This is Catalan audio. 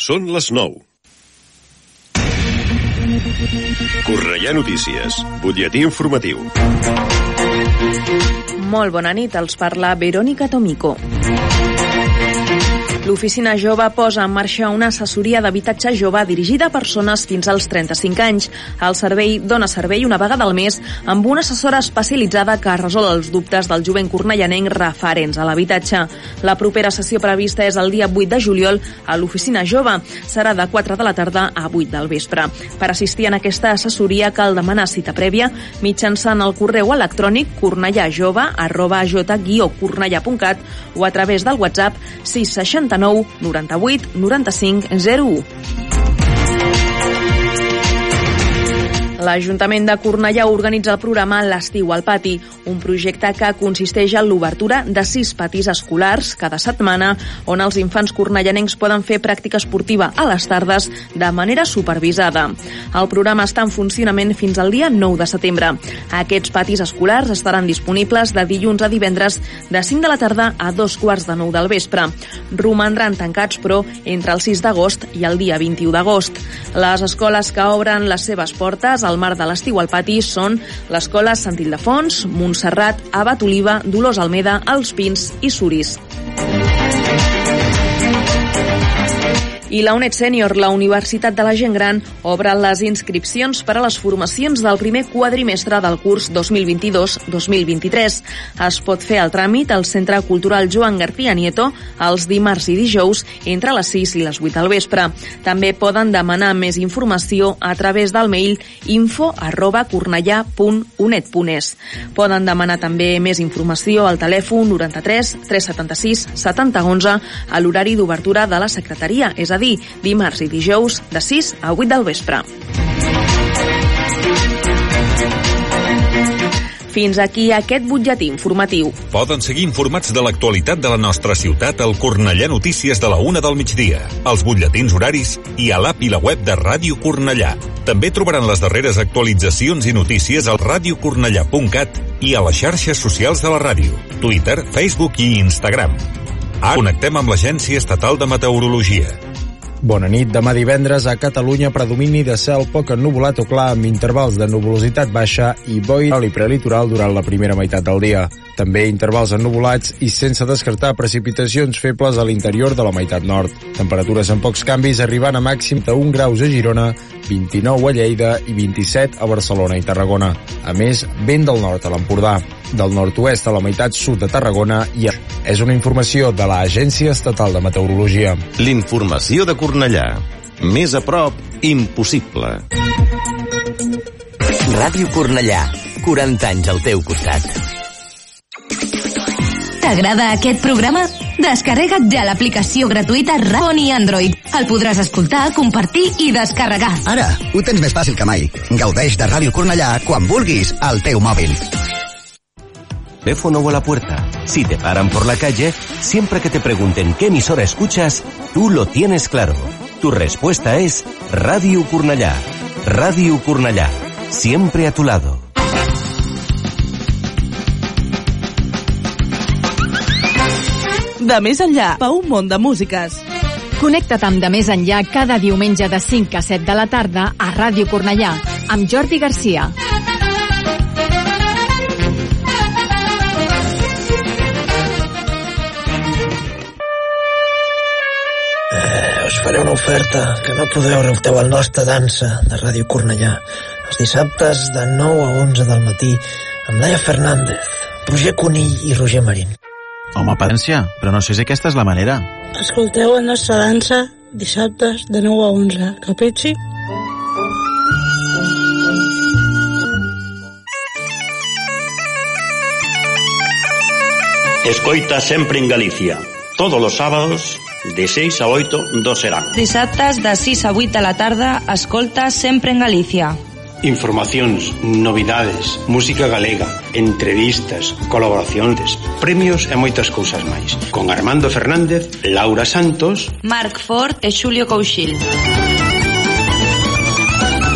Són les 9. Correia Notícies, butlletí informatiu. Molt bona nit, els parla Verónica Tomico. L'Oficina Jove posa en marxa una assessoria d'habitatge jove dirigida a persones fins als 35 anys. El servei dona servei una vegada al mes amb una assessora especialitzada que resol els dubtes del jovent cornellanenc referents a l'habitatge. La propera sessió prevista és el dia 8 de juliol a l'Oficina Jove. Serà de 4 de la tarda a 8 del vespre. Per assistir en aquesta assessoria cal demanar cita prèvia mitjançant el correu electrònic cornellajove arroba j-cornellà.cat o a través del WhatsApp 669 98 95 01. L'Ajuntament de Cornellà organitza el programa L'estiu al pati, un projecte que consisteix en l'obertura de sis patis escolars cada setmana on els infants cornellanencs poden fer pràctica esportiva a les tardes de manera supervisada. El programa està en funcionament fins al dia 9 de setembre. Aquests patis escolars estaran disponibles de dilluns a divendres de 5 de la tarda a dos quarts de 9 del vespre. Romandran tancats, però, entre el 6 d'agost i el dia 21 d'agost. Les escoles que obren les seves portes al mar de l'estiu al pati són l'Escola Sant Ildefons, Montserrat, Abat Oliva, Dolors Almeda, Els Pins i Suris. I la UNED Sènior, la Universitat de la Gent Gran, obre les inscripcions per a les formacions del primer quadrimestre del curs 2022-2023. Es pot fer el tràmit al Centre Cultural Joan García Nieto els dimarts i dijous entre les 6 i les 8 del vespre. També poden demanar més informació a través del mail info arroba cornellà.unet.es. Poden demanar també més informació al telèfon 93 376 70 11 a l'horari d'obertura de la secretaria, és a dimarts i dijous de 6 a 8 del vespre. Fins aquí aquest butlletí informatiu. Poden seguir informats de l'actualitat de la nostra ciutat al Cornellà Notícies de la una del migdia, als butlletins horaris i a l'app i la web de Ràdio Cornellà. També trobaran les darreres actualitzacions i notícies al radiocornellà.cat i a les xarxes socials de la ràdio, Twitter, Facebook i Instagram. Ara connectem amb l'Agència Estatal de Meteorologia. Bona nit. Demà divendres a Catalunya predomini de cel poc ennuvolat o clar amb intervals de nuvolositat baixa i boira i prelitoral durant la primera meitat del dia. També intervals ennuvolats i sense descartar precipitacions febles a l'interior de la meitat nord. Temperatures amb pocs canvis arribant a màxim de 1 graus a Girona, 29 a Lleida i 27 a Barcelona i Tarragona. A més, vent del nord a l'Empordà, del nord-oest a la meitat sud de Tarragona i és una informació de l'Agència Estatal de Meteorologia. L'informació de Cornellà. Més a prop, impossible. Ràdio Cornellà. 40 anys al teu costat. T'agrada aquest programa? Descarrega't ja l'aplicació gratuïta Radion i Android. El podràs escoltar, compartir i descarregar. Ara, ho tens més fàcil que mai. Gaudeix de Ràdio Cornellà quan vulguis al teu mòbil. Teléfono o a la puerta. Si te paran por la calle, siempre que te pregunten qué emisora escuchas, tú lo tienes claro. Tu respuesta es Radio Cornellà. Radio Cornellà. Siempre a tu lado. De més enllà, pa un món de músiques. Connecta't amb De Més Enllà cada diumenge de 5 a 7 de la tarda a Ràdio Cornellà amb Jordi Garcia. Faré una oferta que no podeu repteu al nostre dansa de Ràdio Cornellà els dissabtes de 9 a 11 del matí amb Laia Fernández, Roger Conill i Roger Marín. Home, padència, però no sé si aquesta és la manera. Escolteu la nostra dansa dissabtes de 9 a 11, capitxi? Escoita sempre en Galicia. Todos los sábados De 6 a 8 do serán. Dissabtes de 6 a 8 de la tarda, escolta sempre en Galicia. Informacións, novidades, música galega, entrevistas, colaboracións, premios e moitas cousas máis. Con Armando Fernández, Laura Santos, Marc Ford e Xulio Couchil.